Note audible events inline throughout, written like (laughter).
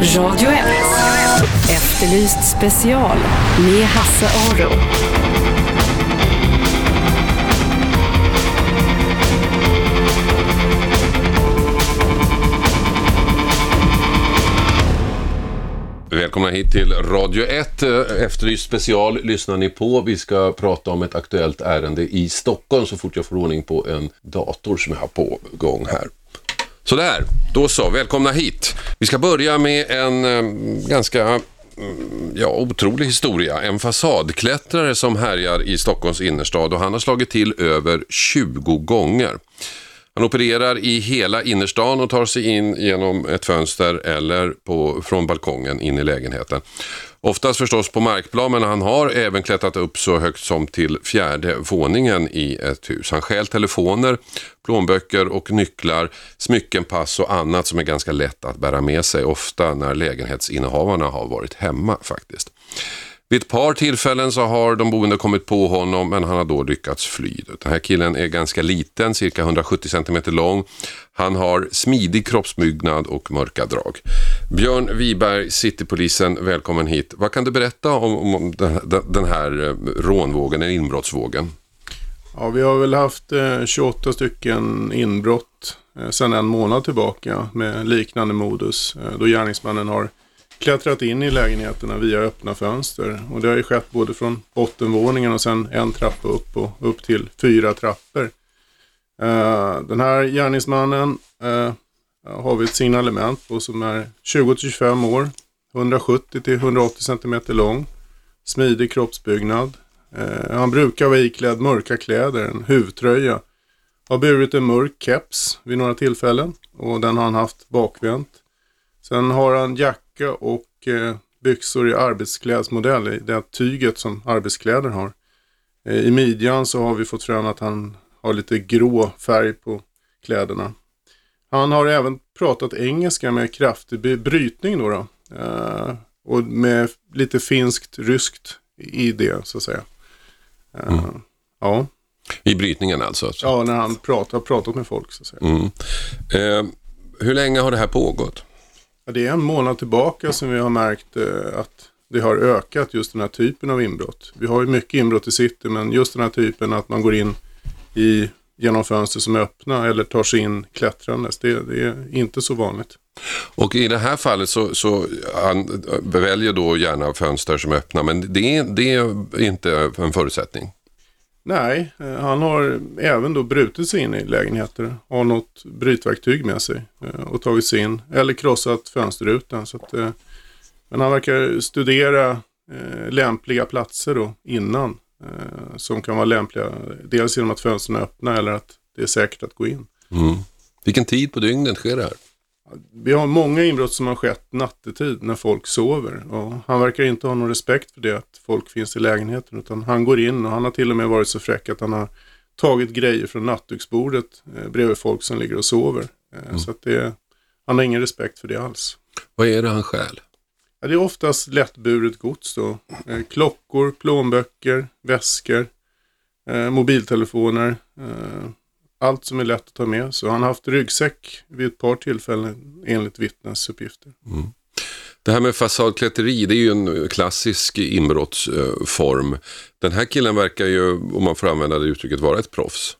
Radio 1. Efterlyst special med Hasse Aro. Välkomna hit till Radio 1. Efterlyst special lyssnar ni på. Vi ska prata om ett aktuellt ärende i Stockholm så fort jag får ordning på en dator som jag har på gång här. Sådär, då så. Välkomna hit. Vi ska börja med en eh, ganska mm, ja, otrolig historia. En fasadklättrare som härjar i Stockholms innerstad och han har slagit till över 20 gånger. Han opererar i hela innerstan och tar sig in genom ett fönster eller på, från balkongen in i lägenheten. Oftast förstås på markplan men han har även klättrat upp så högt som till fjärde våningen i ett hus. Han stjäl telefoner, plånböcker och nycklar, smycken, pass och annat som är ganska lätt att bära med sig. Ofta när lägenhetsinnehavarna har varit hemma faktiskt. Vid ett par tillfällen så har de boende kommit på honom men han har då lyckats fly. Den här killen är ganska liten, cirka 170 cm lång. Han har smidig kroppsbyggnad och mörka drag. Björn Wiberg, Citypolisen, välkommen hit. Vad kan du berätta om, om den här eh, rånvågen, eller inbrottsvågen? Ja, vi har väl haft eh, 28 stycken inbrott eh, sedan en månad tillbaka med liknande modus. Eh, då gärningsmannen har klättrat in i lägenheterna via öppna fönster. Och det har ju skett både från bottenvåningen och sen en trappa upp och upp till fyra trappor. Uh, den här gärningsmannen uh, har vi ett signalement på som är 20-25 år, 170-180 cm lång, smidig kroppsbyggnad. Uh, han brukar vara iklädd mörka kläder, en huvtröja. Har burit en mörk keps vid några tillfällen och den har han haft bakvänt. Sen har han jacka och eh, byxor i arbetsklädsmodell, i det tyget som arbetskläder har. Eh, I midjan så har vi fått fram att han har lite grå färg på kläderna. Han har även pratat engelska med kraftig brytning då. då. Eh, och med lite finskt, ryskt i det så att säga. Mm. Ja. I brytningen alltså? Ja, när han pratar, har pratat med folk så att säga. Mm. Eh, hur länge har det här pågått? Det är en månad tillbaka som vi har märkt eh, att det har ökat just den här typen av inbrott. Vi har ju mycket inbrott i city men just den här typen att man går in i, genom fönster som är öppna eller tar sig in klättrandes. Det, det är inte så vanligt. Och i det här fallet så, så han eh, väljer då gärna fönster som är öppna men det, det är inte en förutsättning. Nej, eh, han har även då brutit sig in i lägenheter. Har något brytverktyg med sig eh, och tagit sig in. Eller krossat fönsterrutan. Så att, eh, men han verkar studera lämpliga platser då innan. Som kan vara lämpliga. Dels genom att fönstren är öppna eller att det är säkert att gå in. Mm. Vilken tid på dygnet sker det här? Vi har många inbrott som har skett nattetid när folk sover. Och han verkar inte ha någon respekt för det att folk finns i lägenheten. Utan han går in och han har till och med varit så fräck att han har tagit grejer från nattduksbordet eh, bredvid folk som ligger och sover. Eh, mm. Så att det, han har ingen respekt för det alls. Vad är det han stjäl? Ja, det är oftast lättburet gods då. Eh, klockor, plånböcker, väskor, eh, mobiltelefoner. Allt som är lätt att ta med. Så han har haft ryggsäck vid ett par tillfällen enligt vittnesuppgifter. Mm. Det här med fasadklätteri, det är ju en klassisk inbrottsform. Den här killen verkar ju, om man får använda det uttrycket, vara ett proffs.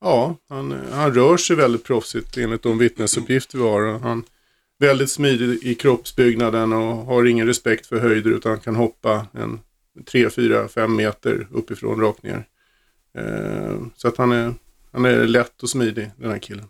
Ja, han, han rör sig väldigt proffsigt enligt de vittnesuppgifter vi har. Han är väldigt smidig i kroppsbyggnaden och har ingen respekt för höjder utan kan hoppa en 3, 4, 5 meter uppifrån rakt ner. Eh, så att han är han är lätt och smidig den här killen.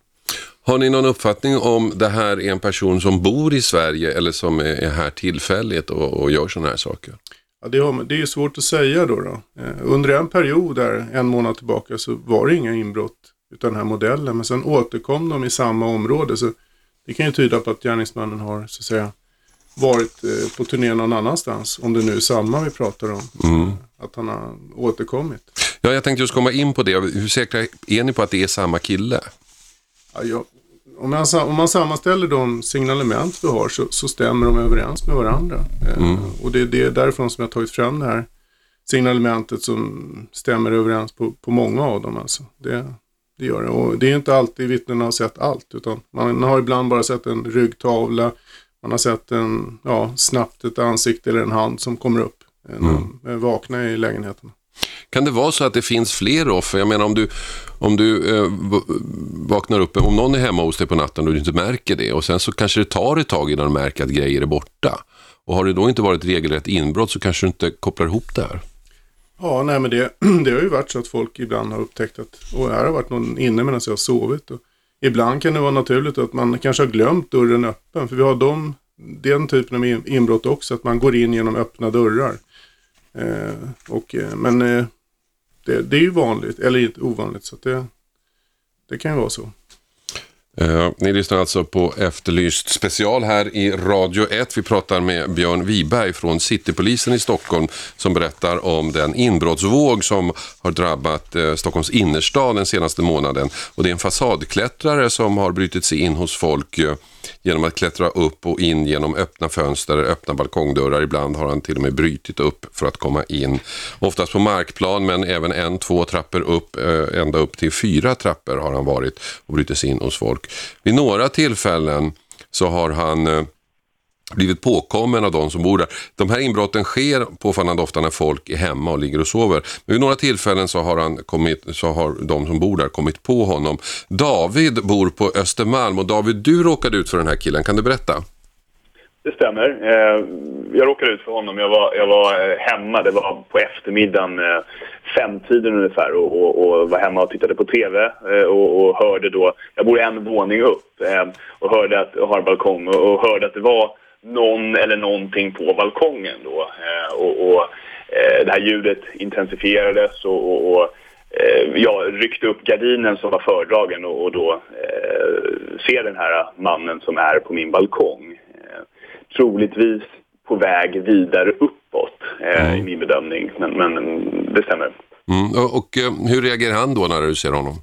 Har ni någon uppfattning om det här är en person som bor i Sverige eller som är här tillfälligt och, och gör sådana här saker? Ja, det, har, det är svårt att säga då. då. Eh, under en period där, en månad tillbaka, så var det inga inbrott utan den här modellen. Men sen återkom de i samma område. Så det kan ju tyda på att gärningsmannen har så att säga varit eh, på turné någon annanstans. Om det nu är samma vi pratar om. Mm. Att han har återkommit. Ja, jag tänkte just komma in på det. Hur säkra är ni på att det är samma kille? Ja, jag, om, man, om man sammanställer de signalement vi har så, så stämmer de överens med varandra. Eh, mm. och det är det därifrån som jag har tagit fram det här signalementet som stämmer överens på, på många av dem. Alltså. Det, det gör det. Och det är inte alltid vittnena har sett allt. Utan man har ibland bara sett en ryggtavla, Man har sett en, ja, snabbt ett ansikte eller en hand som kommer upp eh, när Mm. de vaknar i lägenheten. Kan det vara så att det finns fler offer? Jag menar om du, om du eh, vaknar upp, om någon är hemma hos dig på natten och du inte märker det och sen så kanske det tar ett tag innan du märker att grejer är borta. Och har det då inte varit regelrätt inbrott så kanske du inte kopplar ihop det här. Ja, nej men det, (clears throat) det har ju varit så att folk ibland har upptäckt att och här har varit någon inne medan jag har sovit. Och ibland kan det vara naturligt att man kanske har glömt dörren öppen. För vi har de, den typen av inbrott också, att man går in genom öppna dörrar. Eh, och, eh, men eh, det, det är ju vanligt, eller inte ovanligt, så att det, det kan ju vara så. Eh, ni lyssnar alltså på Efterlyst special här i Radio 1. Vi pratar med Björn Wiberg från Citypolisen i Stockholm som berättar om den inbrottsvåg som har drabbat eh, Stockholms innerstad den senaste månaden. Och det är en fasadklättrare som har brutit sig in hos folk eh, genom att klättra upp och in genom öppna fönster, öppna balkongdörrar. Ibland har han till och med brutit upp för att komma in. Oftast på markplan men även en, två trappor upp, eh, ända upp till fyra trappor har han varit och brutit sig in hos folk. Vid några tillfällen så har han eh, blivit påkommen av de som bor där. De här inbrotten sker påfallande ofta när folk är hemma och ligger och sover. Men vid några tillfällen så har, han kommit, så har de som bor där kommit på honom. David bor på Östermalm och David, du råkade ut för den här killen. Kan du berätta? Det stämmer. Eh, jag råkade ut för honom. Jag var, jag var eh, hemma. Det var på eftermiddagen, eh, femtiden ungefär och, och, och var hemma och tittade på TV och, och hörde då... Jag bor en våning upp och hörde att jag har balkong och, och hörde att det var någon eller någonting på balkongen då. Eh, och, och eh, det här ljudet intensifierades och, och, och eh, jag ryckte upp gardinen som var fördragen och, och då eh, ser den här mannen som är på min balkong. Eh, troligtvis på väg vidare uppåt eh, i min bedömning, men, men det stämmer. Mm. Och, och hur reagerar han då när du ser honom?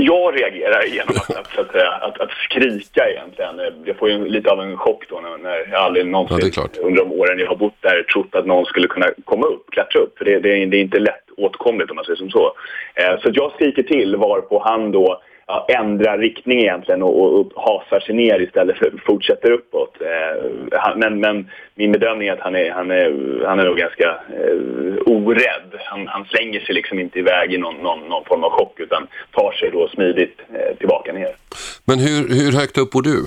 Jag reagerar genom att, att, att, att, att skrika egentligen. Jag får ju lite av en chock då när, när jag aldrig Ja, någonsin klart. under de åren jag har bott där trott att någon skulle kunna komma upp, klättra upp. För det, det, är, det är inte lätt åtkomligt om man säger som så. Eh, så jag skriker till varpå han då ja, ändrar riktning egentligen och, och, och hasar sig ner istället för att fortsätter uppåt. Eh, han, men, men min bedömning är att han är, han är, han är nog ganska eh, orädd. Han, han slänger sig liksom inte iväg i någon, någon, någon form av chock utan tar sig då smidigt eh, tillbaka ner. Men hur, hur högt upp bor du?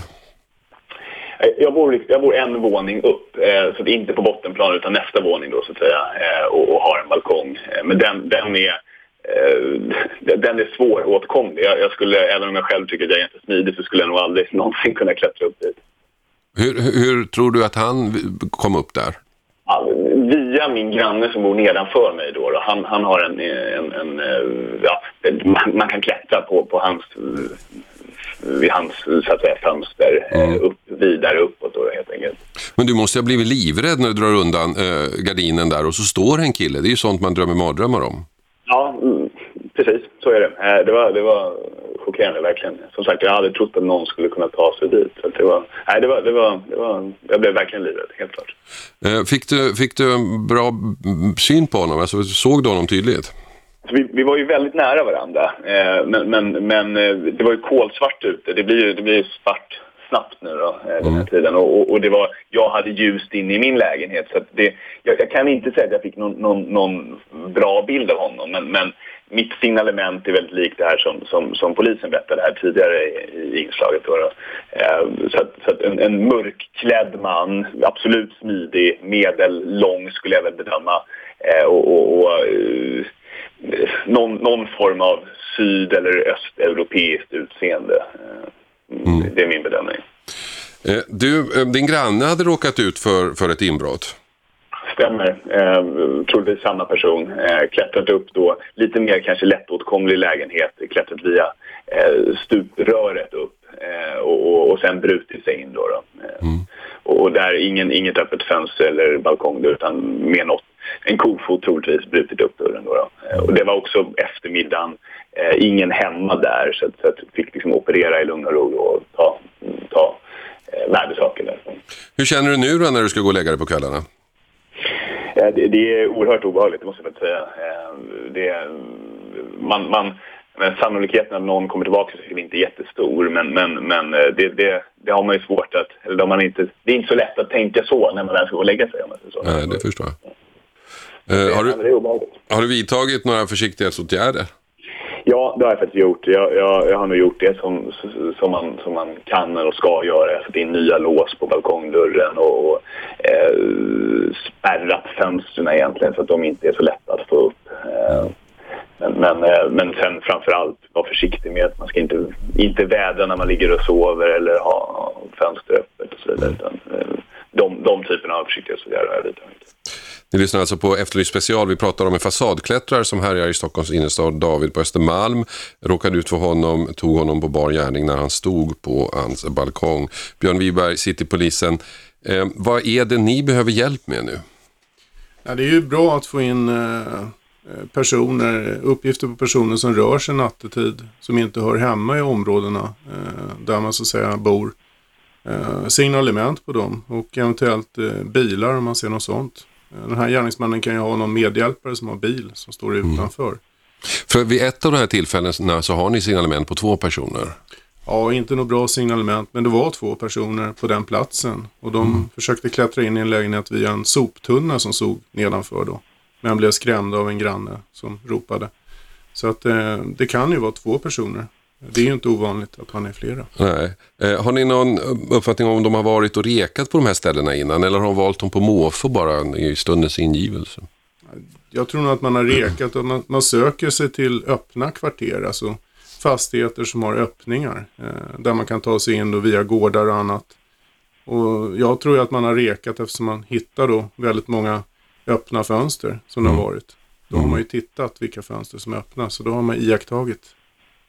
Eh, Jag bor, jag bor en våning upp, eh, så inte på bottenplan utan nästa våning då så att säga eh, och, och har en balkong. Eh, men den, den är den är svåråtkomlig. Jag, jag skulle, även om jag själv tycker att jag är ganska smidig så skulle jag nog aldrig (laughs) någonsin kunna klättra upp dit. Hur, hur tror du att han kom upp där? Ja, Via min granne som bor nedanför mig då. då. Han, han har en, en, en eh, ja, man, kan klättra på, på hans, eh, vid hans så att säga, fönster eh, upp, vidare uppåt då helt enkelt. Men du måste ha blivit livrädd när du drar undan eh, gardinen där och så står en kille. Det är ju sånt man drömmer mardrömmar om. Ja, mm, precis. Så är det. Eh, Det var, det var chockerande verkligen. Som sagt, jag hade aldrig trott att någon skulle kunna ta sig dit. Så det var, nej, det var, det var, det var, jag blev verkligen livrädd, helt klart. Eh, fick, du, fick du en bra syn på honom? Alltså, såg du honom tydligt? Så vi, vi var ju väldigt nära varandra, eh, men, men, men det var ju kolsvart ute. Det blir ju det blir svart snabbt nu då, eh, den här tiden. Och, och, och det var, jag hade ljust in i min lägenhet. Så att det, jag, jag kan inte säga att jag fick någon, någon, någon bra bild av honom, men, men mitt signalement är väldigt likt det här som, som, som polisen berättade här tidigare i, i inslaget. Då, då. Eh, så att, så att en, en mörkklädd man, absolut smidig, medellång skulle jag väl bedöma. Eh, och, och, eh, någon, någon form av syd eller östeuropeiskt utseende. Eh, Det är min bedömning. Eh, du, eh, din granne hade råkat ut för, för ett inbrott. Stämmer. Eh, troligtvis samma person. Eh, klättrat upp då, lite mer kanske lättåtkomlig lägenhet. Klättrat via eh, stupröret upp eh, och, och, sen brutit sig in då. då. Eh, och, och där ingen, inget öppet fönster eller balkong utan mer något. En kofot troligtvis brutit upp dörren då. då. Eh, och det var också eftermiddagen. Eh, ingen hemma där så att, så att fick liksom operera i lugn och ro och ta, ta eh, värdesaker därifrån. Hur känner du nu då när du ska gå och lägga dig på kvällarna? Eh, Det, det är oerhört obehagligt, det måste jag säga. Eh, Det, man, man, men sannolikheten att någon kommer tillbaka är inte jättestor, men, men, men eh, det, det, det har man ju svårt att... Eller man inte, det är inte så lätt att tänka så när man väl ska gå och lägga sig. Om man säger så. Nej, det förstår jag. Eh, har, Ja, men du, det är obehagligt. har du vidtagit några försiktighetsåtgärder? Ja, det har jag faktiskt gjort. Jag, jag, jag har nog gjort det som, som, man, som man kan och ska göra. Jag har satt in nya lås på balkongdörren och, och eh, spärrat fönstren egentligen så att de inte är så lätta att få upp. Eh, men, men, eh, men sen framför allt vara försiktig med att man ska inte, inte vädra när man ligger och sover eller ha fönster öppet och så vidare. Utan, eh, de, de typerna av försiktighetsåtgärder har jag vidtagit. Ni lyssnar alltså på Efterlyst special. Vi pratar om en fasadklättrare som härjar i Stockholms innerstad. David på Östermalm råkade ut för honom, tog honom på bar gärning när han stod på hans balkong. Björn Wiberg, Citypolisen. Eh, vad är det ni behöver hjälp med nu? Ja, det är ju bra att få in eh, personer, uppgifter på personer som rör sig nattetid, som inte hör hemma i områdena eh, där man så att säga bor. Eh, signalement på dem och eventuellt eh, bilar om man ser något sånt. Den här gärningsmannen kan ju ha någon medhjälpare som har bil som står utanför. För vid ett av de här tillfällena så har ni signalement på två personer. Ja, inte något bra signalement, men det var två personer på den platsen. Och de försökte klättra in i en lägenhet via en soptunna som stod nedanför då. Men blev skrämda av en granne som ropade. Så att eh, det kan ju vara två personer. Det är ju inte ovanligt att man är flera. Nej. Eh, har ni någon uppfattning om de har varit och rekat på de här ställena innan eller har de valt dem på måfå bara i stundens ingivelse? Jag tror nog att man har rekat och man, man söker sig till öppna kvarter, alltså fastigheter som har öppningar. Eh, där man kan ta sig in då via gårdar och annat. Och jag tror att man har rekat eftersom man hittar då väldigt många öppna fönster som det har varit. Då har man ju tittat vilka fönster som är öppna, så då har man iakttagit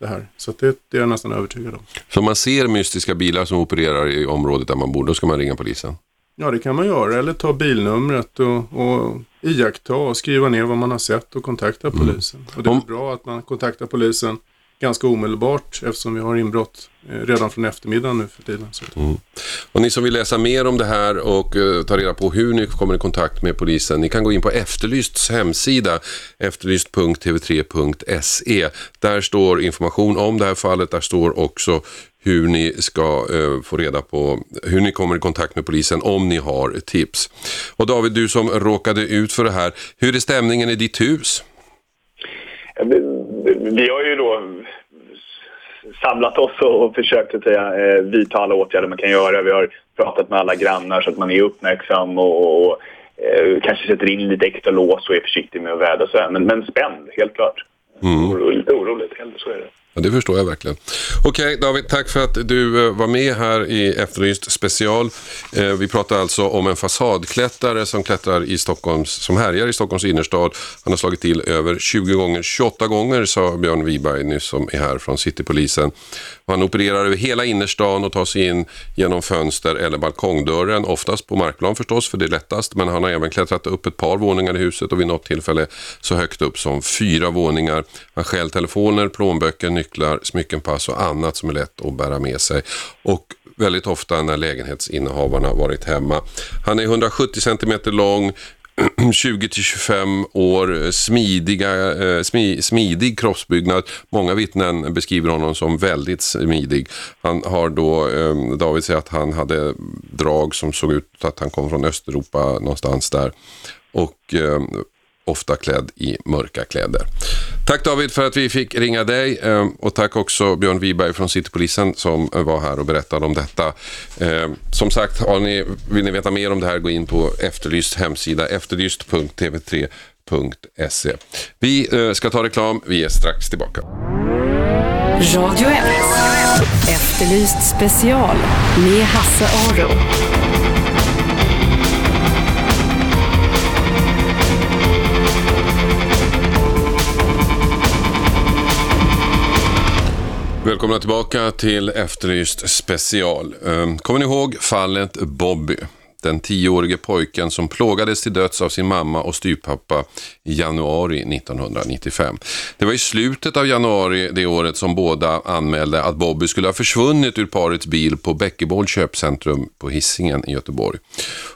det här. Så det, det är jag nästan övertygad om. Så om man ser mystiska bilar som opererar i området där man bor, då ska man ringa polisen? Ja, det kan man göra. Eller ta bilnumret och, och iaktta och skriva ner vad man har sett och kontakta polisen. Och det är Om- bra att man kontaktar polisen ganska omedelbart eftersom vi har inbrott eh, redan från eftermiddagen nu för tiden. Så. Och ni som vill läsa mer om det här och eh, ta reda på hur ni kommer i kontakt med polisen, ni kan gå in på Efterlysts hemsida, efterlyst.tv3.se. Där står information om det här fallet, där står också hur ni ska eh, få reda på hur ni kommer i kontakt med polisen om ni har tips. Och David, du som råkade ut för det här, hur är stämningen i ditt hus? Vi, har ju då samlat oss och försökt att säga, eh, vidta alla åtgärder man kan göra. Vi har pratat med alla grannar så att man är uppmärksam och, och eh, kanske sätter in lite extra lås och är försiktig med att vädra och så här. Men, men spänd, helt klart. Oro, lite oroligt, helt så är det. Ja, det förstår jag verkligen. Okej David, tack för att du eh, var med här i Efterlyst special. Eh, Vi pratar alltså om en fasadklättrare som klättrar i Stockholms, som härjar i Stockholms innerstad. Han har slagit till över 20 gånger, 28 gånger sa Björn Wiberg nyss som är här från Citypolisen. Han opererar över hela innerstan och tar sig in genom fönster eller balkongdörren, oftast på markplan förstås för det är lättast. Men han har även klättrat upp ett par våningar i huset och vid något tillfälle så högt upp som fyra våningar. Han stjäl telefoner, plånböcker, nycklar, smycken, pass och annat som är lätt att bära med sig. Och väldigt ofta när lägenhetsinnehavarna varit hemma. Han är 170 cm lång, (clears throat) 20-25 år, smidiga, eh, smi, smidig kroppsbyggnad. Många vittnen beskriver honom som väldigt smidig. Han har då, eh, David säger att han hade drag som såg ut att han kom från Östeuropa någonstans där. Och eh, ofta klädd i mörka kläder. Tack David för att vi fick ringa dig ehm, och tack också Björn Wiberg från Citypolisen som eh, var här och berättade om detta. Ehm, som sagt, har ni, vill ni veta mer om det här gå in på Efterlyst hemsida efterlyst.tv3.se. Vi eh, ska ta reklam, vi är strax tillbaka. Radio 1. Efterlyst special med Hasse Aro. Välkomna tillbaka till Efterlyst special. Ehm, kommer ni ihåg fallet Bobby? Den tioårige pojken som plågades till döds av sin mamma och styvpappa i januari 1995. Det var i slutet av januari det året som båda anmälde att Bobby skulle ha försvunnit ur parets bil på Bäckeboll köpcentrum på Hisingen i Göteborg.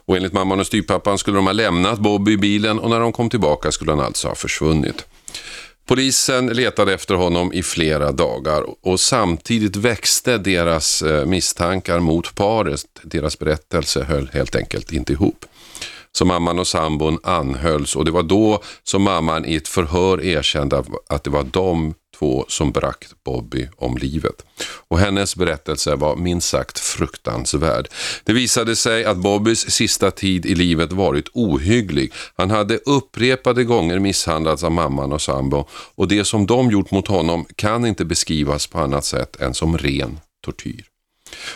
Och enligt mamman och styvpappan skulle de ha lämnat Bobby i bilen och när de kom tillbaka skulle han alltså ha försvunnit. Polisen letade efter honom i flera dagar och samtidigt växte deras eh, misstankar mot paret. Deras berättelse höll helt enkelt inte ihop. Så mamman och sambon anhölls och det var då som mamman i ett förhör erkände att det var de två som bragt Bobby om livet. Och hennes berättelse var minst sagt fruktansvärd. Det visade sig att Bobbys sista tid i livet varit ohygglig. Han hade upprepade gånger misshandlats av mamman och sambo och det som de gjort mot honom kan inte beskrivas på annat sätt än som ren tortyr.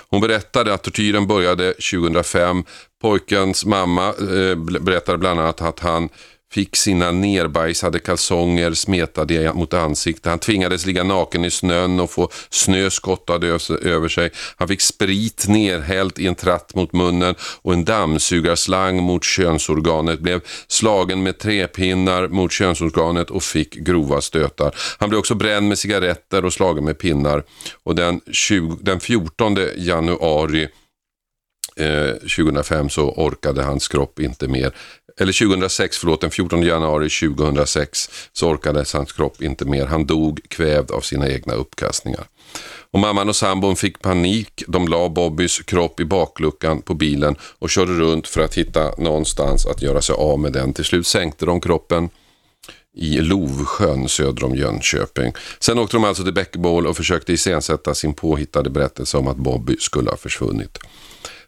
Hon berättade att tortyren började 2005. Pojkens mamma eh, berättade bland annat att han fick sina nerbajsade kalsonger smetade mot ansiktet. Han tvingades ligga naken i snön och få snö skottad över sig. Han fick sprit nerhällt i en tratt mot munnen och en dammsugarslang mot könsorganet. Blev slagen med träpinnar mot könsorganet och fick grova stötar. Han blev också bränd med cigaretter och slagen med pinnar. Och den, 20, den 14 januari eh, 2005 så orkade hans kropp inte mer eller 2006, förlåt, den 14 januari 2006 så orkade hans kropp inte mer. Han dog kvävd av sina egna uppkastningar. Och mamman och sambon fick panik. De la Bobbys kropp i bakluckan på bilen och körde runt för att hitta någonstans att göra sig av med den. Till slut sänkte de kroppen i Lovsjön söder om Jönköping. Sen åkte de alltså till Bäckebål och försökte iscensätta sin påhittade berättelse om att Bobby skulle ha försvunnit.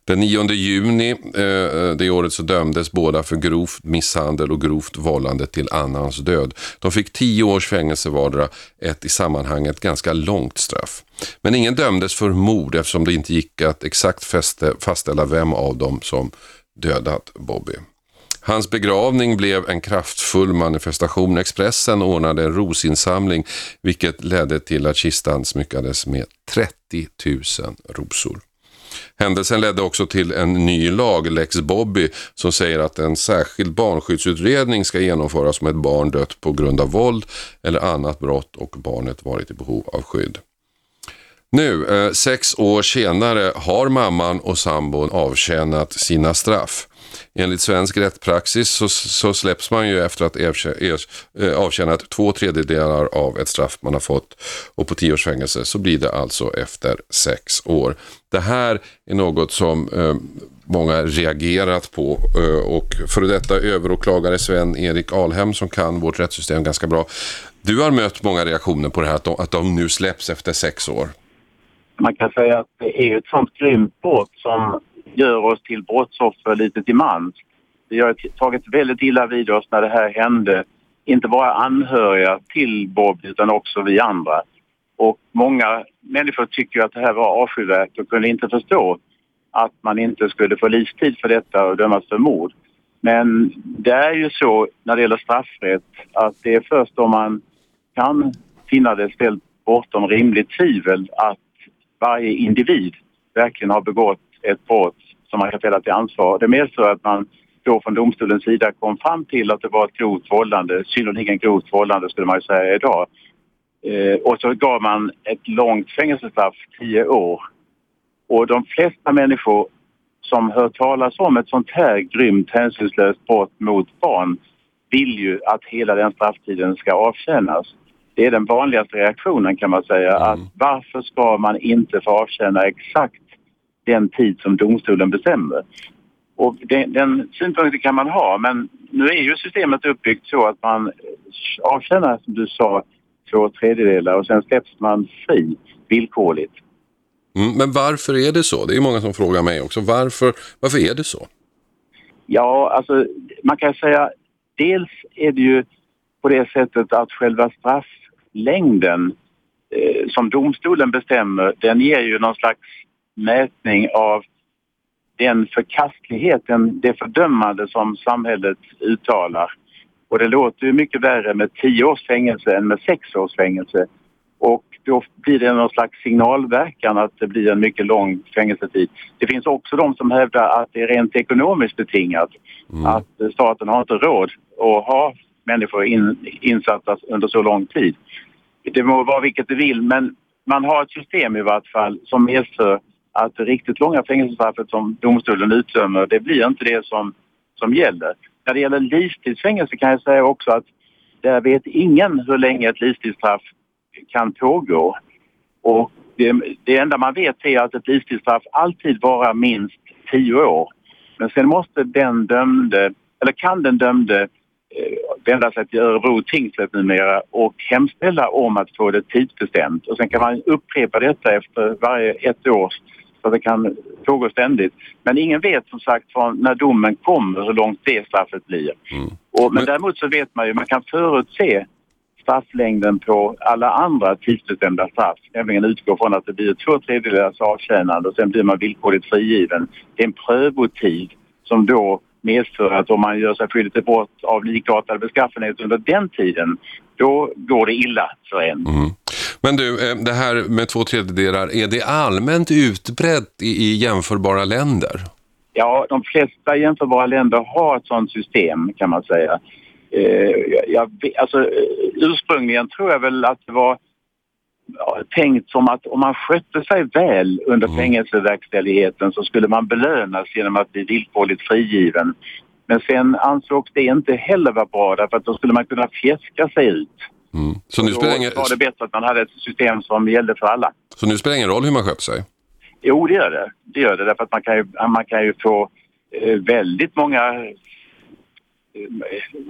Den 9 juni eh, eh, det året så dömdes båda för grovt misshandel och grovt vållande till annans död. De fick tio års fängelse vardera, ett i sammanhanget ganska långt straff. Men ingen dömdes för mord eftersom det inte gick att exakt fäste, fastställa vem av dem som dödat Bobby. Hans begravning blev en kraftfull manifestation. Expressen ordnade en rosinsamling vilket ledde till att kistan smyckades med 30 000 rosor. Händelsen ledde också till en ny lag, Lex Bobby, som säger att en särskild barnskyddsutredning ska genomföras om ett barn dött på grund av våld eller annat brott och barnet varit i behov av skydd. Nu, eh, sex år senare, har mamman och sambon avtjänat sina straff. Enligt svensk rättspraxis så, så släpps man ju efter att ha eh, avtjänat två tredjedelar av ett straff man har fått. Och på tio års fängelse så blir det alltså efter sex år. Det här är något som eh, många reagerat på eh, och för detta överåklagare Sven-Erik Alhem som kan vårt rättssystem ganska bra. Du har mött många reaktioner på det här att de, att de nu släpps efter sex år. Man kan säga att det är ett sånt grymt brott som gör oss till brottsoffer lite till mans. Vi har tagit väldigt illa vid oss när det här hände. Inte bara anhöriga till Bob utan också vi andra. Och många människor tycker att det här var avskyvärt och kunde inte förstå att man inte skulle få livstid för detta och dömas för mord. Men det är ju så när det gäller straffrätt att det är först om man kan finna det ställt bortom rimligt tvivel att varje individ verkligen har begått ett brott som man kan ställa till ansvar. Det medför att man då från domstolens sida kom fram till att det var ett grovt vållande, synnerligen grovt vållande skulle man ju säga idag. Eh, och så gav man ett långt fängelsestraff, tio år. Och de flesta människor som hör talas om ett sånt här grymt hänsynslöst brott mot barn vill ju att hela den strafftiden ska avtjänas. Det är den vanligaste reaktionen kan man säga. Mm. Att varför ska man inte få avtjäna exakt den tid som domstolen bestämmer? Och den, den synpunkten kan man ha men nu är ju systemet uppbyggt så att man avtjänar som du sa två tredjedelar och sen släpps man fri villkorligt. Mm, men varför är det så? Det är många som frågar mig också. Varför, varför är det så? Ja, alltså man kan säga dels är det ju på det sättet att själva strafflängden eh, som domstolen bestämmer, den ger ju någon slags mätning av den förkastlighet, den, det fördömande som samhället uttalar. Och det låter ju mycket värre med tio års fängelse än med sex års fängelse. Och då blir det någon slags signalverkan att det blir en mycket lång fängelsetid. Det finns också de som hävdar att det är rent ekonomiskt betingat. Mm. Att staten har inte råd att ha människor in, insatta under så lång tid. Det må vara vilket det vill men man har ett system i vart fall som medför att det riktigt långa fängelsestraffet som domstolen utdömer det blir inte det som, som gäller. När det gäller livstidsfängelse kan jag säga också att där vet ingen hur länge ett livstidsstraff kan pågå. Och det, det enda man vet är att ett livstidsstraff alltid varar minst tio år. Men sen måste den dömde, eller kan den dömde vända sig till Örebro tingsrätt numera och hemställa om att få det tidsbestämt. Och sen kan man upprepa detta efter varje ett år så det kan pågå ständigt. Men ingen vet som sagt från när domen kommer hur långt det straffet blir. Mm. Och, men, Men- däremot så vet man ju, man kan förutse strafflängden på alla andra tidsbestämda straff. Nämligen utgå från att det blir två tredjedelars avtjänande och sen blir man villkorligt frigiven. Det är en prövotid som då medför att om man gör sig skyldig till brott av likartad beskaffenhet under den tiden, då går det illa för en. Mm. Men du, eh, det här med två tredjedelar, är det allmänt utbrett i, jämförbara länder? Ja, de flesta jämförbara länder har ett sådant system kan man säga. Eh, jag, alltså, eh, ursprungligen tror jag väl att det var tänkt som att om man skötte sig väl under Mm. fängelseverkställigheten så skulle man belönas genom att bli villkorligt frigiven. Men sen ansågs det inte heller vara bra därför att då skulle man kunna fjäska sig ut. Mm. Så, nu Då spelar ingen, var det bättre att man hade ett system som gällde för alla. så nu spelar ingen roll hur man sköter sig? Jo, det gör det. Det gör det därför att man kan ju, man kan ju få eh, väldigt många eh,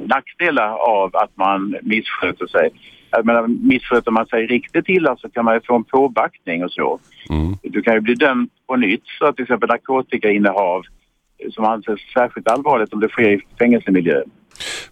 nackdelar av att man missköter sig. Jag menar, missköter man sig riktigt illa så kan man ju få en påbackning och så. Mm. Du kan ju bli dömd på nytt för till exempel narkotikainnehav eh, som anses särskilt allvarligt om det sker i fängelsemiljö.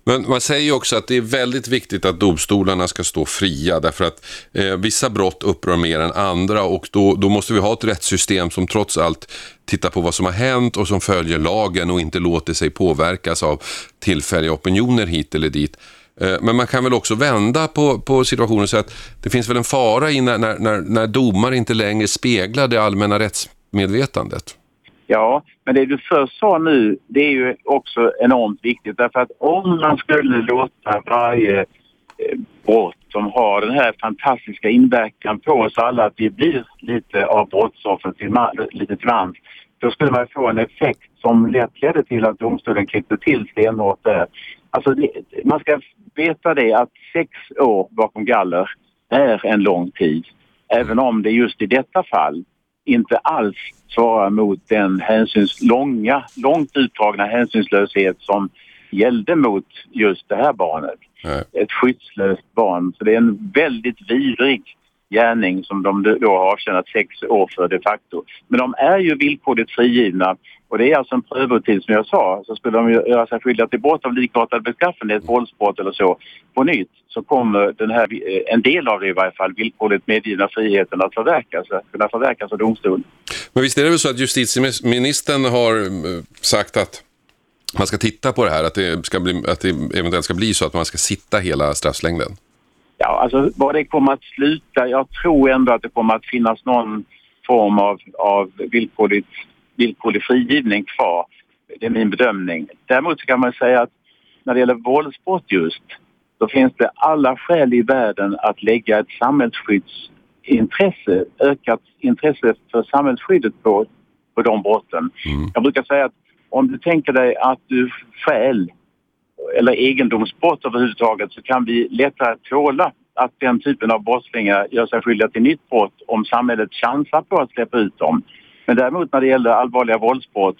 Men man säger ju också att det är väldigt viktigt att domstolarna ska stå fria därför att eh, vissa brott upprör mer än andra och då, då måste vi ha ett rättssystem som trots allt tittar på vad som har hänt och som följer lagen och inte låter sig påverkas av tillfälliga opinioner hit eller dit. Eh, men man kan väl också vända på, på situationen så att det finns väl en fara i när, när, när, när domar inte längre speglar det allmänna rättsmedvetandet. Ja, men det du först sa nu, det är ju också enormt viktigt därför att om man skulle låta varje eh, brott som har den här fantastiska inverkan på oss alla att vi blir lite av brottsoffer till man, lite till mans, då skulle man få en effekt som lätt ledde till att domstolen klippte till stenhårt där. Alltså det, man ska veta det att sex år bakom galler är en lång tid. Även om det just i detta fall inte alls svarar mot den hänsyns, långa, långt utdragna hänsynslöshet som gällde mot just det här barnet. Nej. Ett skyddslöst barn. Så det är en väldigt vidrig gärning som de då har avtjänat sex år för de facto. Men de är ju villkorligt frigivna och det är alltså en prövotid som jag sa. Så skulle de göra sig skyldiga till brott av likartad beskaffenhet, våldsbrott eller så, på nytt så kommer den här, eh, en del av det i varje fall, villkorligt medgivna friheten att förverkas, kunna förverkas av domstol. Men visst är det väl så att justitieministern har eh, sagt att man ska titta på det här, att det, ska bli, att det eventuellt ska bli så att man ska sitta hela strafflängden? Ja, alltså vad det kommer att sluta, jag tror ändå att det kommer att finnas någon form av, av villkorligt, villkorlig frigivning kvar. Det är min bedömning. Däremot så kan man säga att när det gäller våldsbrott just, då finns det alla skäl i världen att lägga ett samhällsskyddsintresse, ökat intresse för samhällsskyddet på, på de brotten. Mm. Jag brukar säga att om du tänker dig att du stjäl eller egendomsbrott överhuvudtaget så kan vi lättare tåla att den typen av brottslingar gör sig skyldiga till nytt brott om samhället chansar på att släppa ut dem. Men däremot när det gäller allvarliga våldsbrott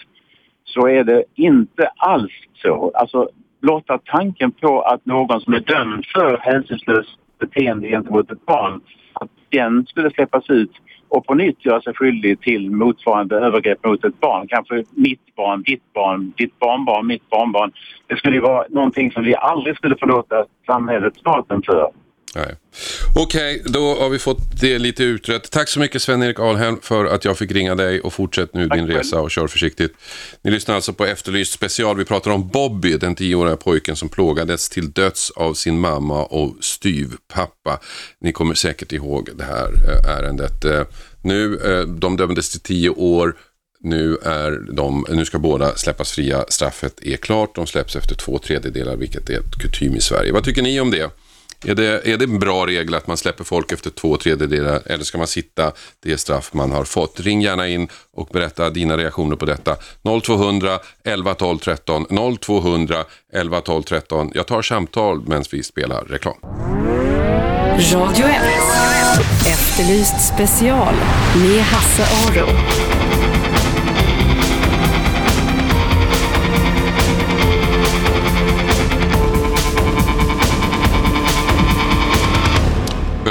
så är det inte alls så. Alltså blotta tanken på att någon som är dömd för hänsynslöst beteende gentemot ett barn, att den skulle släppas ut och på nytt göra sig skyldig till motsvarande övergrepp mot ett barn. Kanske mitt barn, ditt barn, ditt barnbarn, mitt barnbarn. Det skulle ju vara någonting som vi aldrig skulle förlåta samhället, staten för. Nej. Okej, då har vi fått det lite utrett. Tack så mycket Sven-Erik Alhem för att jag fick ringa dig och fortsätt nu Tack din själv. resa och kör försiktigt. Ni lyssnar alltså på Efterlyst special. Vi pratar om Bobby, den tioåriga pojken som plågades till döds av sin mamma och styvpappa. Ni kommer säkert ihåg det här eh, ärendet. Eh, Nu, eh, de dömdes till tio år. Nu, är de, nu ska båda släppas fria. Straffet är klart. De släpps efter två tredjedelar, vilket är ett kutym i Sverige. Vad tycker ni om det? Är det, är det en bra regel att man släpper folk efter två tredjedelar eller ska man sitta det straff man har fått? Ring gärna in och berätta dina reaktioner på detta. 0200 11 12 13 0200 11 12 13. Jag tar samtal medan vi spelar reklam. Radio 1. Efterlyst special med Hasse Aro.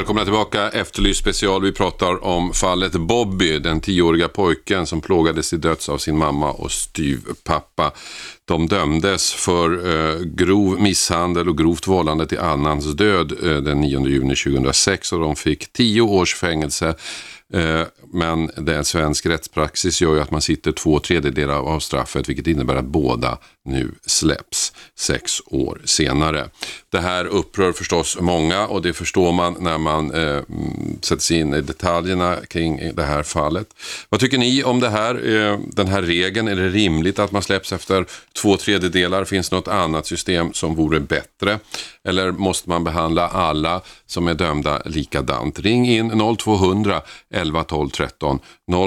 Välkomna tillbaka, Efterlyst special. Vi pratar om fallet Bobby, den tioåriga pojken som plågades till döds av sin mamma och styvpappa. De dömdes för eh, grov misshandel och grovt vållande till annans död eh, den 9 juni 2006 och de fick tio års fängelse. Eh, men det svensk rättspraxis gör ju att man sitter två tredjedelar av straffet vilket innebär att båda nu släpps sex år senare. Det här upprör förstås många och det förstår man när man eh, mm, sätter sig in i detaljerna kring det här fallet. Vad tycker ni om det här, eh, den här regeln? Är det rimligt att man släpps efter två tredjedelar? Finns det något annat system som vore bättre? Eller måste man behandla alla som är dömda likadant? Ring in 0200 11 12 13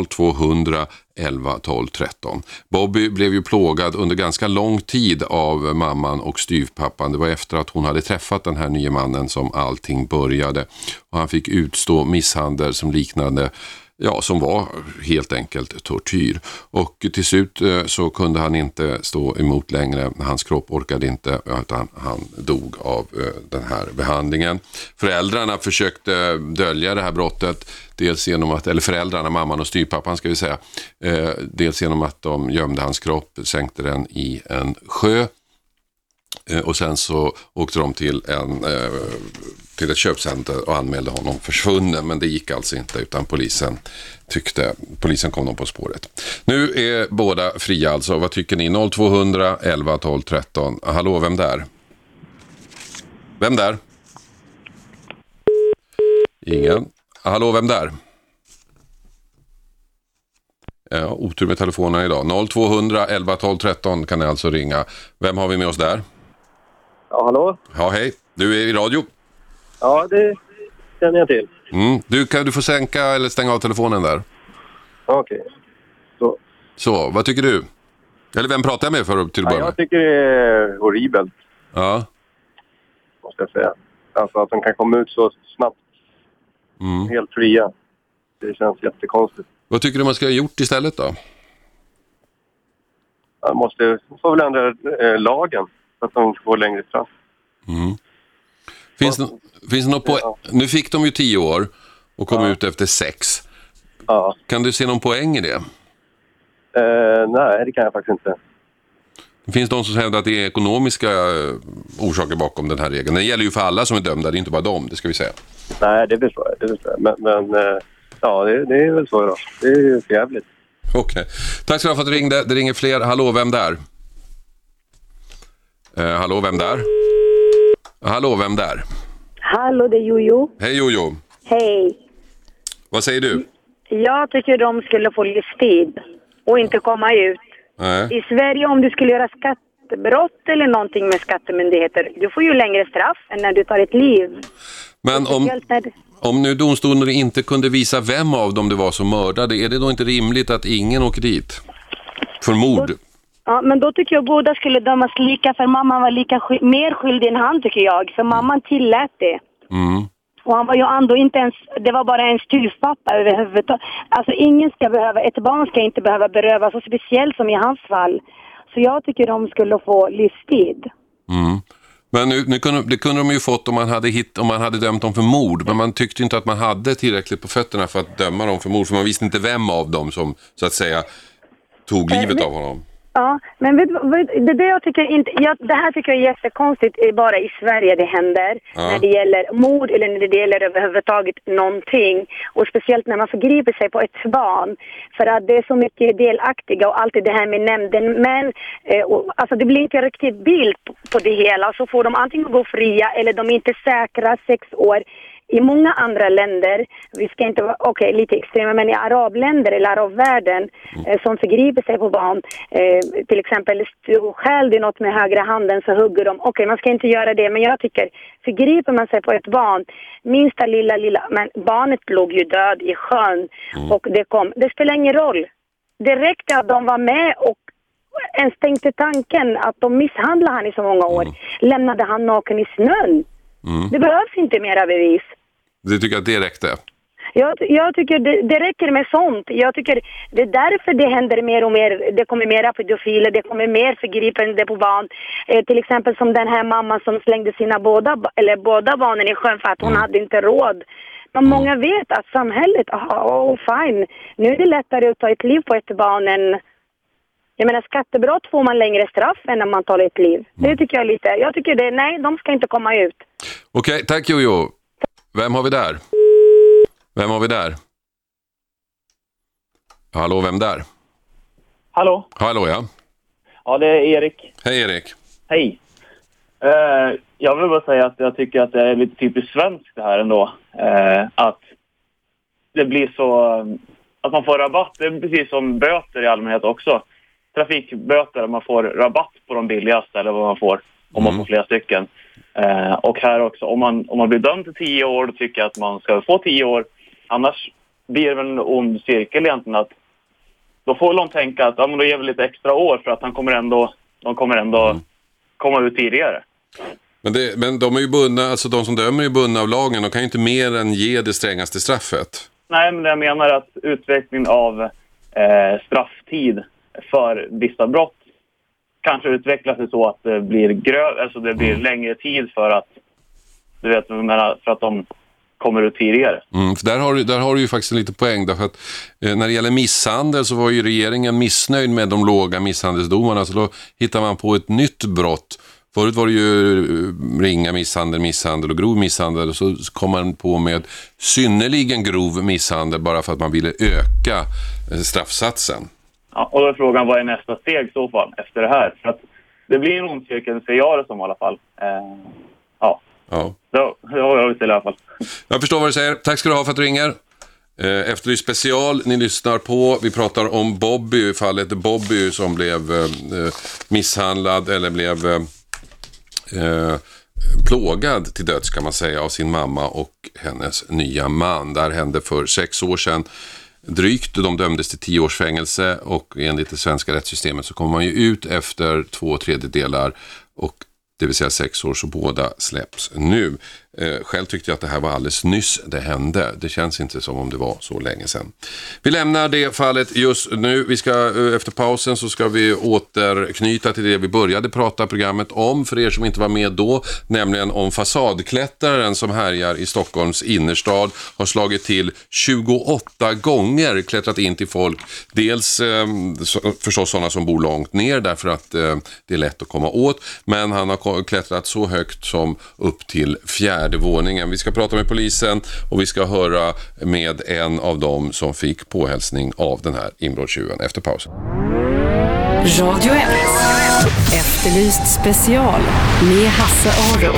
0200 11 12 13. Bobby blev ju plågad under ganska lång tid av mamman och styvpappan. Det var efter att hon hade träffat den här nya mannen som allting började. Och han fick utstå misshandel som liknade ja, som var helt enkelt tortyr. Och till slut eh, så kunde han inte stå emot längre. Hans kropp orkade inte utan han dog av eh, den här behandlingen. Föräldrarna försökte dölja det här brottet. Dels genom att, eller föräldrarna, mamman och styrpappan ska vi säga. Eh, dels genom att de gömde hans kropp, sänkte den i en sjö. Eh, och sen så åkte de till en eh, till ett köpcenter och anmälde honom försvunnen. Men det gick alltså inte utan polisen tyckte, polisen kom dem på spåret. Nu är båda fria alltså. Vad tycker ni? 0200 11 12 13. Hallå, vem där? Vem där? Ingen. Hallå, vem där? Ja, otur med telefonen idag. 0200 11 12 13 kan ni alltså ringa. Vem har vi med oss där? Ja, hallå? Ja, hej. Du är i radio. Ja, det känner jag till. Mm. Du, kan du få sänka eller stänga av telefonen där? Okej. Så. Så, vad tycker du? Eller vem pratar jag med för till att Ja, börja med? jag tycker det är horribelt, Ja. måste jag säga. Alltså att de kan komma ut så snabbt, Mm. helt fria. Det känns jättekonstigt. Vad tycker du man ska ha gjort istället då? Man måste får väl ändra eh, lagen så att de får längre straff. Mm. Finns, det, finns det något på... Ja. Nu fick de ju tio år och kom Ja. ut efter sex. Kan du se någon poäng i det? Eh, nej, det kan jag faktiskt inte. Det finns de som hävdar att det är ekonomiska eh, orsaker bakom den här regeln. Den gäller ju för alla som är dömda, det är inte bara dem, det ska vi säga. Nej, det förstår jag. Det förstår jag. Men, men eh, ja, det, det är väl så då. Det är ju jävligt. Okej. Tack ska du ha för att du ringde. Det ringer fler. Hallå, vem där? Eh, hallå, vem där? Hallå, vem där? Hallå, det är Jojo. Hej Jojo. Hej. Vad säger du? Jag tycker de skulle få livstid och inte komma ut. Nej. I Sverige om du skulle göra skattebrott eller någonting med skattemyndigheter, du får ju längre straff än när du tar ett liv. Men om, om nu domstolen inte kunde visa vem av dem det var som mördade, är det då inte rimligt att ingen åker dit? För mord? Ja, men då tycker jag båda skulle dömas lika för mamman var lika mer skyldig än han tycker jag. För mamman tillät det. Mm. Och han var ju ändå inte ens, det var bara en styvpappa överhuvudtaget. Alltså ingen ska behöva, ett barn ska inte behöva berövas, och speciellt som i hans fall. Så jag tycker de skulle få livstid. Mm. Men nu, nu kunde, det kunde de ju fått om man, hade hit, om man hade dömt dem för mord, men man tyckte inte att man hade tillräckligt på fötterna för att döma dem för mord, för man visste inte vem av dem som så att säga tog livet av honom. Ja, men vet, vet, det, det, jag tycker inte, jag, det här tycker jag är jättekonstigt, är bara i Sverige det händer. Ja. När det gäller mord eller när det gäller överhuvudtaget någonting. Och speciellt när man förgriper sig på ett barn. För att det är så mycket delaktiga och allt det här med nämndemän. Eh, och, alltså det blir inte en riktig bild på, på det hela. Så får de antingen gå fria eller de är inte säkra sex år i många andra länder, vi ska inte vara, okej lite extrema, men i arabländer eller arabvärlden eh, som förgriper sig på barn, eh, till exempel stjäl du något med högra handen så hugger de. Okej, man ska inte göra det, men jag tycker förgriper man sig på ett barn, minsta lilla, lilla, men barnet låg ju död i sjön och det kom, det spelar ingen roll. Det räckte att de var med och ens tänkte tanken att de misshandlade han i så många år. Lämnade han naken i snön. Det behövs inte mera bevis. Du tycker att det räckte? Jag, jag tycker det, det räcker med sånt. Jag tycker det är därför det händer mer och mer. Det kommer mera pedofiler, det kommer mer förgripande på barn. Eh, till exempel som den här mamman som slängde sina båda, eller båda barnen i sjön för att hon hade inte råd. Men många vet att samhället, aha, oh, fine, nu är det lättare att ta ett liv på ett barn än jag menar skattebrott får man längre straff än när man tar ett liv. Det tycker jag lite, jag tycker det, nej de ska inte komma ut. Okej, tack Jojo. Vem har vi där? Vem har vi där? Hallå, vem där? Hallå? Hallå ja. Ja, det är Erik. Hej Erik. Hej. Eh, jag vill bara säga att jag tycker att det är lite typiskt svenskt det här ändå. Eh, att det blir så... Att man får rabatt. Det är precis som böter i allmänhet också. Trafikböter, man får rabatt på de billigaste eller vad man får om man får flera stycken. Eh, och här också, om man, om man blir dömd till tio år, då tycker jag att man ska få tio år. Annars blir det väl en ond cirkel egentligen att då får de tänka att ja, men då ger vi lite extra år för att han kommer ändå, de kommer ändå komma ut tidigare. Men, det, men de är ju bundna, alltså de som dömer är bundna av lagen. De kan ju inte mer än ge det strängaste straffet. Nej, men jag menar att utvecklingen av eh, strafftid för vissa brott kanske utvecklas sig så att det blir grö alltså det blir längre tid för att du vet, för att de kommer ut tidigare. Mm, för där, har, du- där har du ju faktiskt en liten poäng. Därför att, eh, när det gäller misshandel så var ju regeringen missnöjd med de låga misshandelsdomarna. Så då hittar man på ett nytt brott. Förut var det ju eh, ringa misshandel, misshandel och grov misshandel. Och så kom man på med synnerligen grov misshandel bara för att man ville öka eh, straffsatsen. Ja, och då är frågan vad är nästa steg i så fall efter det här? För att det blir en ond cirkel, ser jag det som i alla fall. Eh, ja, Ja. det det har jag till i alla fall. Jag förstår vad du säger. Tack ska du ha för att du ringer. Eh, Efterlyst special, ni lyssnar på. Vi pratar om Bobby, fallet Bobby som blev eh, eh, misshandlad eller blev eh, eh, plågad till döds kan man säga av sin mamma och hennes nya man. Det här hände för sex år sedan drygt. De dömdes till tio års fängelse och enligt det svenska rättssystemet så kommer man ju ut efter två tredjedelar och det vill säga sex år, så båda släpps nu. Eh, själv tyckte jag att det här var alldeles nyss det hände. Det känns inte som om det var så länge sedan. Vi lämnar det fallet just nu. Vi ska, eh, efter pausen så ska vi återknyta till det vi började prata programmet om, för er som inte var med då, nämligen om fasadklättraren som härjar i Stockholms innerstad, har slagit till 28 gånger, klättrat in till folk. Dels eh, förstås sådana som bor långt ner därför att eh, det är lätt att komma åt, men han har klättrat så högt som upp till fjärde våningen. Vi ska prata med polisen och vi ska höra med en av dem som fick påhälsning av den här inbrottstjuven efter pausen. Radio 1. Efterlyst special med Hasse Aro.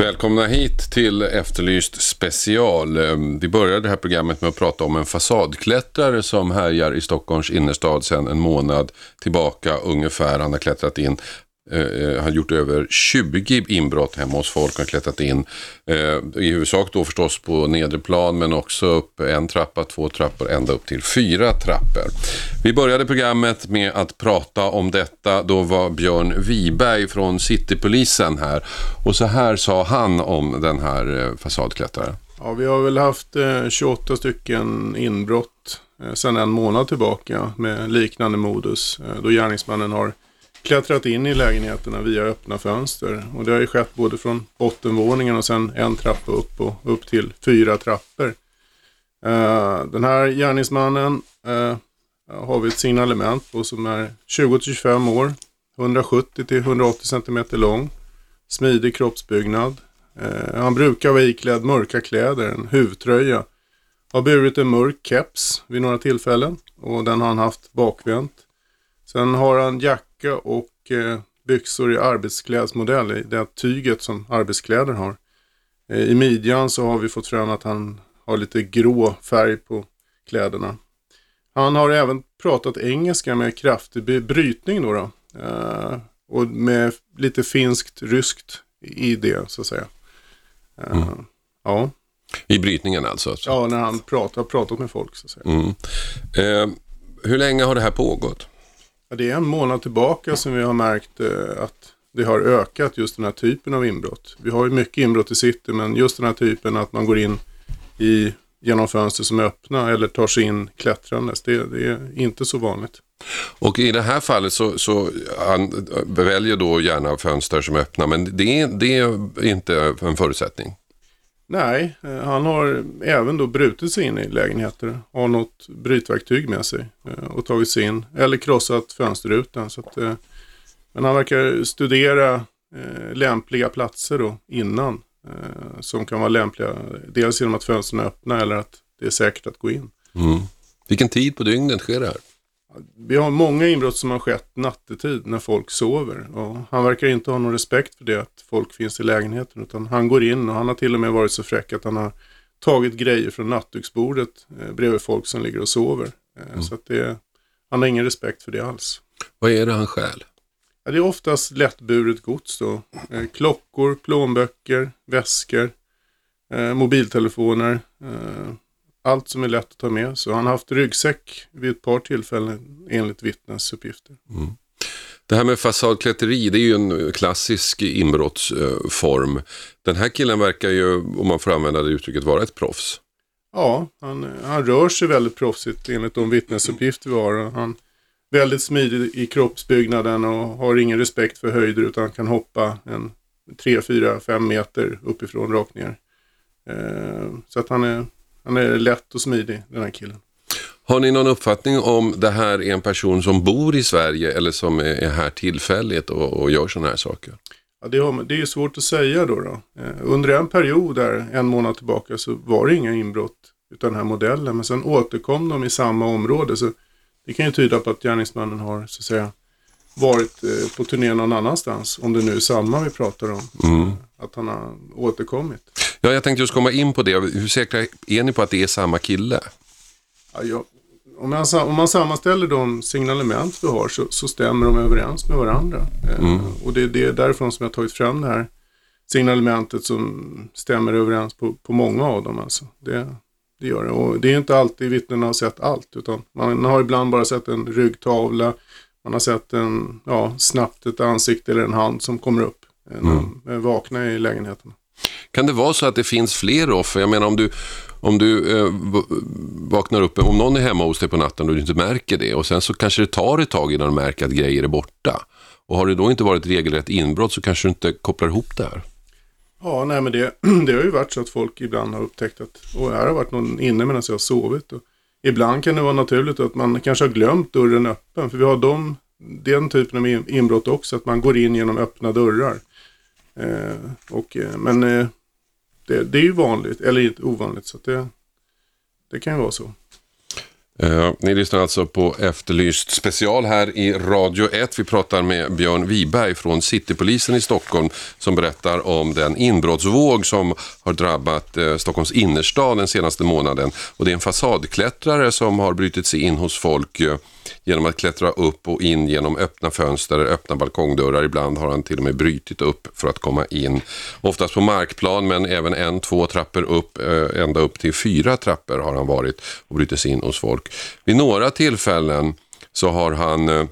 Välkomna hit till Efterlyst special. Ehm, vi började det här programmet med att prata om en fasadklättrare som härjar i Stockholms innerstad sedan en månad tillbaka ungefär. Han har klättrat in Eh, eh, har gjort över 20 inbrott hemma hos folk. och har klättrat in eh, i huvudsak då förstås på nedre plan men också upp en trappa, två trappor, ända upp till fyra trappor. Vi började programmet med att prata om detta. Då var Björn Wiberg från Citypolisen här. Och så här sa han om den här eh, fasadklättraren. Ja, vi har väl haft eh, 28 stycken inbrott eh, sedan en månad tillbaka med liknande modus. Eh, då gärningsmannen har klättrat in i lägenheterna via öppna fönster. Och det har ju skett både från bottenvåningen och sen en trappa upp och upp till fyra trappor. Eh, den här gärningsmannen eh, har vi ett signalement på som är 20-25 år, 170-180 cm lång, smidig kroppsbyggnad. Eh, han brukar vara iklädd mörka kläder, en huvtröja Har burit en mörk keps vid några tillfällen och den har han haft bakvänt. Sen har han jacka och eh, byxor i arbetsklädsmodell, det tyget som arbetskläder har. Eh, I midjan så har vi fått fram att han har lite grå färg på kläderna. Han har även pratat engelska med kraftig brytning då. då. Eh, och med lite finskt, ryskt i det så att säga. Eh, Ja. I brytningen alltså? alltså. ja, när han pratar, har pratat med folk så att säga. Mm. Eh, hur länge har det här pågått? Ja, det är en månad tillbaka som vi har märkt eh, att det har ökat just den här typen av inbrott. Vi har ju mycket inbrott i city men just den här typen att man går in i, genom fönster som är öppna eller tar sig in klättrandes. Det, det är inte så vanligt. Och i det här fallet så, så han eh, väljer då gärna fönster som är öppna, men det, det är inte en förutsättning. Nej, eh, han har även då brutit sig in i lägenheter. Har något brytverktyg med sig eh, och tagit sig in. Eller krossat fönsterrutan. Så att, eh, men han verkar studera lämpliga platser då innan. Som kan vara lämpliga dels genom att fönstren är öppna eller att det är säkert att gå in. Mm. Vilken tid på dygnet sker det här? Vi har många inbrott som har skett nattetid när folk sover. Och han verkar inte ha någon respekt för det att folk finns i lägenheten. Utan han går in och han har till och med varit så fräck att han har tagit grejer från nattduksbordet eh, bredvid folk som ligger och sover. Eh, Så att det, han har ingen respekt för det alls. Vad är det han stjäl? Ja, det är oftast lättburet gods då. Eh, klockor, plånböcker, väskor, eh, mobiltelefoner. Allt som är lätt att ta med. Så han har haft ryggsäck vid ett par tillfällen enligt vittnesuppgifter. Det här med fasadklätteri, det är ju en klassisk inbrottsform. Den här killen verkar ju, om man får använda det uttrycket, vara ett proffs. Ja, han, han rör sig väldigt proffsigt enligt de vittnesuppgifter vi har. Han är väldigt smidig i kroppsbyggnaden och har ingen respekt för höjder utan kan hoppa en 3, 4, 5 meter uppifrån rakt ner. Eh, så att han är, han är lätt och smidig den här killen. Har ni någon uppfattning om det här är en person som bor i Sverige eller som är är här tillfälligt och, och gör sådana här saker? Ja, det, har, det är svårt att säga då. då. Eh, under en period där, en månad tillbaka, så var det inga inbrott utan den här modellen. Men sen återkom de i samma område. Så det kan ju tyda på att gärningsmannen har så att säga varit eh, på turné någon annanstans. Om det nu är samma vi pratar om. Mm. Att han har återkommit. Ja, jag tänkte just komma in på det. Hur säkra är ni på att det är samma kille? Ja, jag, om, man, sa- om man sammanställer de signalement vi har så, så stämmer de överens med varandra. Eh, och det, det är därifrån som jag har tagit fram det här signalementet som stämmer överens på, på många av dem. Alltså. Det, det gör det. Och det är inte alltid vittnena har sett allt. Utan man har ibland bara sett en ryggtavla. Man har sett en, ja, snabbt ett ansikte eller en hand som kommer upp. eh, När de är vakna i lägenheten. Kan det vara så att det finns fler offer? Jag menar om du, om du eh, vaknar upp, om någon är hemma hos dig på natten och du inte märker det och sen så kanske det tar ett tag innan du märker att grejer är borta. Och har det då inte varit regelrätt inbrott så kanske du inte kopplar ihop det här. Ja, nej men det, (clears throat) det har ju varit så att folk ibland har upptäckt att och här har varit någon inne medan jag har sovit. Och ibland kan det vara naturligt att man kanske har glömt dörren öppen. För vi har de, den typen av inbrott också, att man går in genom öppna dörrar. Eh, och, eh, men eh, det, det är ju vanligt, eller inte ovanligt, så att det, det kan ju vara så. Eh, ni lyssnar alltså på Efterlyst special här i Radio 1. Vi pratar med Björn Wiberg från Citypolisen i Stockholm som berättar om den inbrottsvåg som har drabbat eh, Stockholms innerstad den senaste månaden. Och det är en fasadklättrare som har brutit sig in hos folk eh, genom att klättra upp och in genom öppna fönster, öppna balkongdörrar. Ibland har han till och med brutit upp för att komma in. Oftast på markplan men även en, två trappor upp, eh, ända upp till fyra trappor har han varit och brutit sig in hos folk. Vid några tillfällen så har han eh,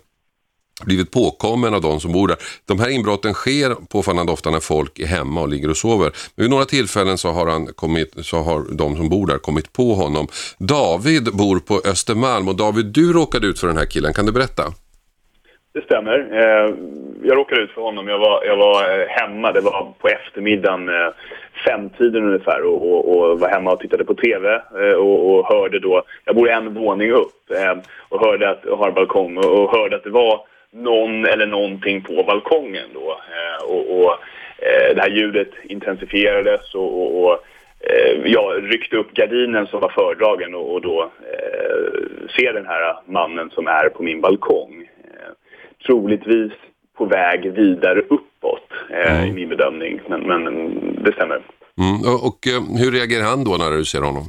blivit påkommen av de som bor där. De här inbrotten sker påfallande ofta när folk är hemma och ligger och sover. Men vid några tillfällen så har, han kommit, så har de som bor där kommit på honom. David bor på Östermalm och David, du råkade ut för den här killen. Kan du berätta? Det stämmer. Eh, jag råkade ut för honom. Jag var, jag var eh, hemma. Det var på eftermiddagen, eh, femtiden ungefär och, och, och var hemma och tittade på TV och, och hörde då... Jag bor en våning upp och hörde att, och har balkong och hörde att det var någon eller någonting på balkongen då. Eh, och, och eh, det här ljudet intensifierades och, och, och eh, jag ryckte upp gardinen som var fördragen och, och då eh, ser den här mannen som är på min balkong. Eh, troligtvis på väg vidare uppåt eh, i min bedömning, men, men det stämmer. Mm. Och, och hur reagerar han då när du ser honom?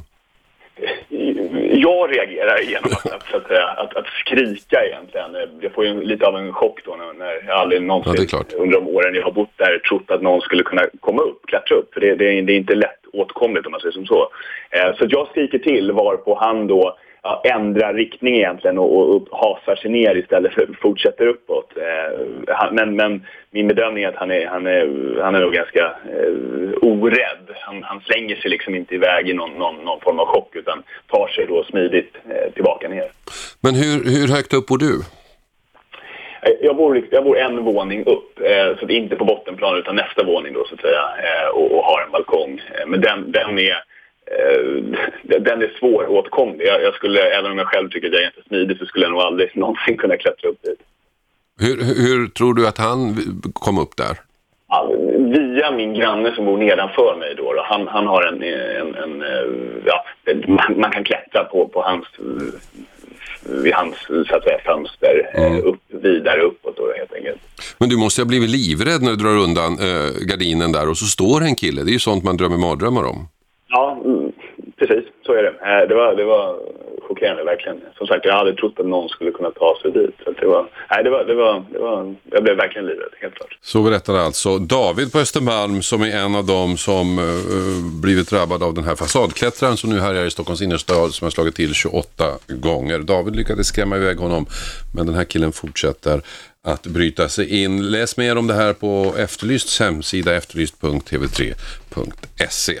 Jag reagerar genom att, att, att, att, att skrika egentligen. Jag får ju lite av en chock då när, jag aldrig Ja, någonsin klart. under de åren jag har bott där trott att någon skulle kunna komma upp, klättra upp. För det, det, är- det är inte lätt åtkomligt om man säger som så. Eh, så jag skriker till varpå han då ja, ändrar riktning egentligen och, och, och hasar sig ner istället för fortsätter uppåt. Eh, han, men, men min bedömning är att han är, han är, han är nog ganska eh, orädd. Han, han slänger sig liksom inte iväg i någon, någon, någon form av chock utan tar sig då smidigt eh, tillbaka ner. Men hur, hur högt upp bor du? Eh, Jag bor, jag bor en våning upp, eh, så att inte på bottenplan utan nästa våning då så att säga eh, och, och har en balkong. Eh, men den, den är den är svåråtkomlig. Jag, jag skulle, även om jag själv tycker att jag är inte smidig så skulle jag nog aldrig (laughs) någonsin kunna klättra upp dit. Hur, hur tror du att han kom upp där? Ja, Via min granne som bor nedanför mig då, då han, han har en, en, en eh, ja, man, man kan klättra på, på hans eh, vid hans så att säga, fönster eh, upp, vidare uppåt då, helt enkelt. Men du måste ha blivit livrädd när du drar undan eh, gardinen där och så står en kille. Det är ju sånt man drömmer mardrömmar om. Ja, mm. Så är det. Eh, det var, det var chockerande, verkligen. Som sagt, jag hade aldrig trott att någon skulle kunna ta sig dit. Så det var, nej, det var, det var, det var, jag blev verkligen livrädd, helt klart. Så berättar alltså David på Östermalm som är en av dem som uh, blivit drabbad av den här fasadklättraren som nu härjar i Stockholms innerstad som har slagit till 28 gånger. David lyckades skrämma iväg honom men den här killen fortsätter att bryta sig in. Läs mer om det här på Efterlysts hemsida efterlyst.tv3.se.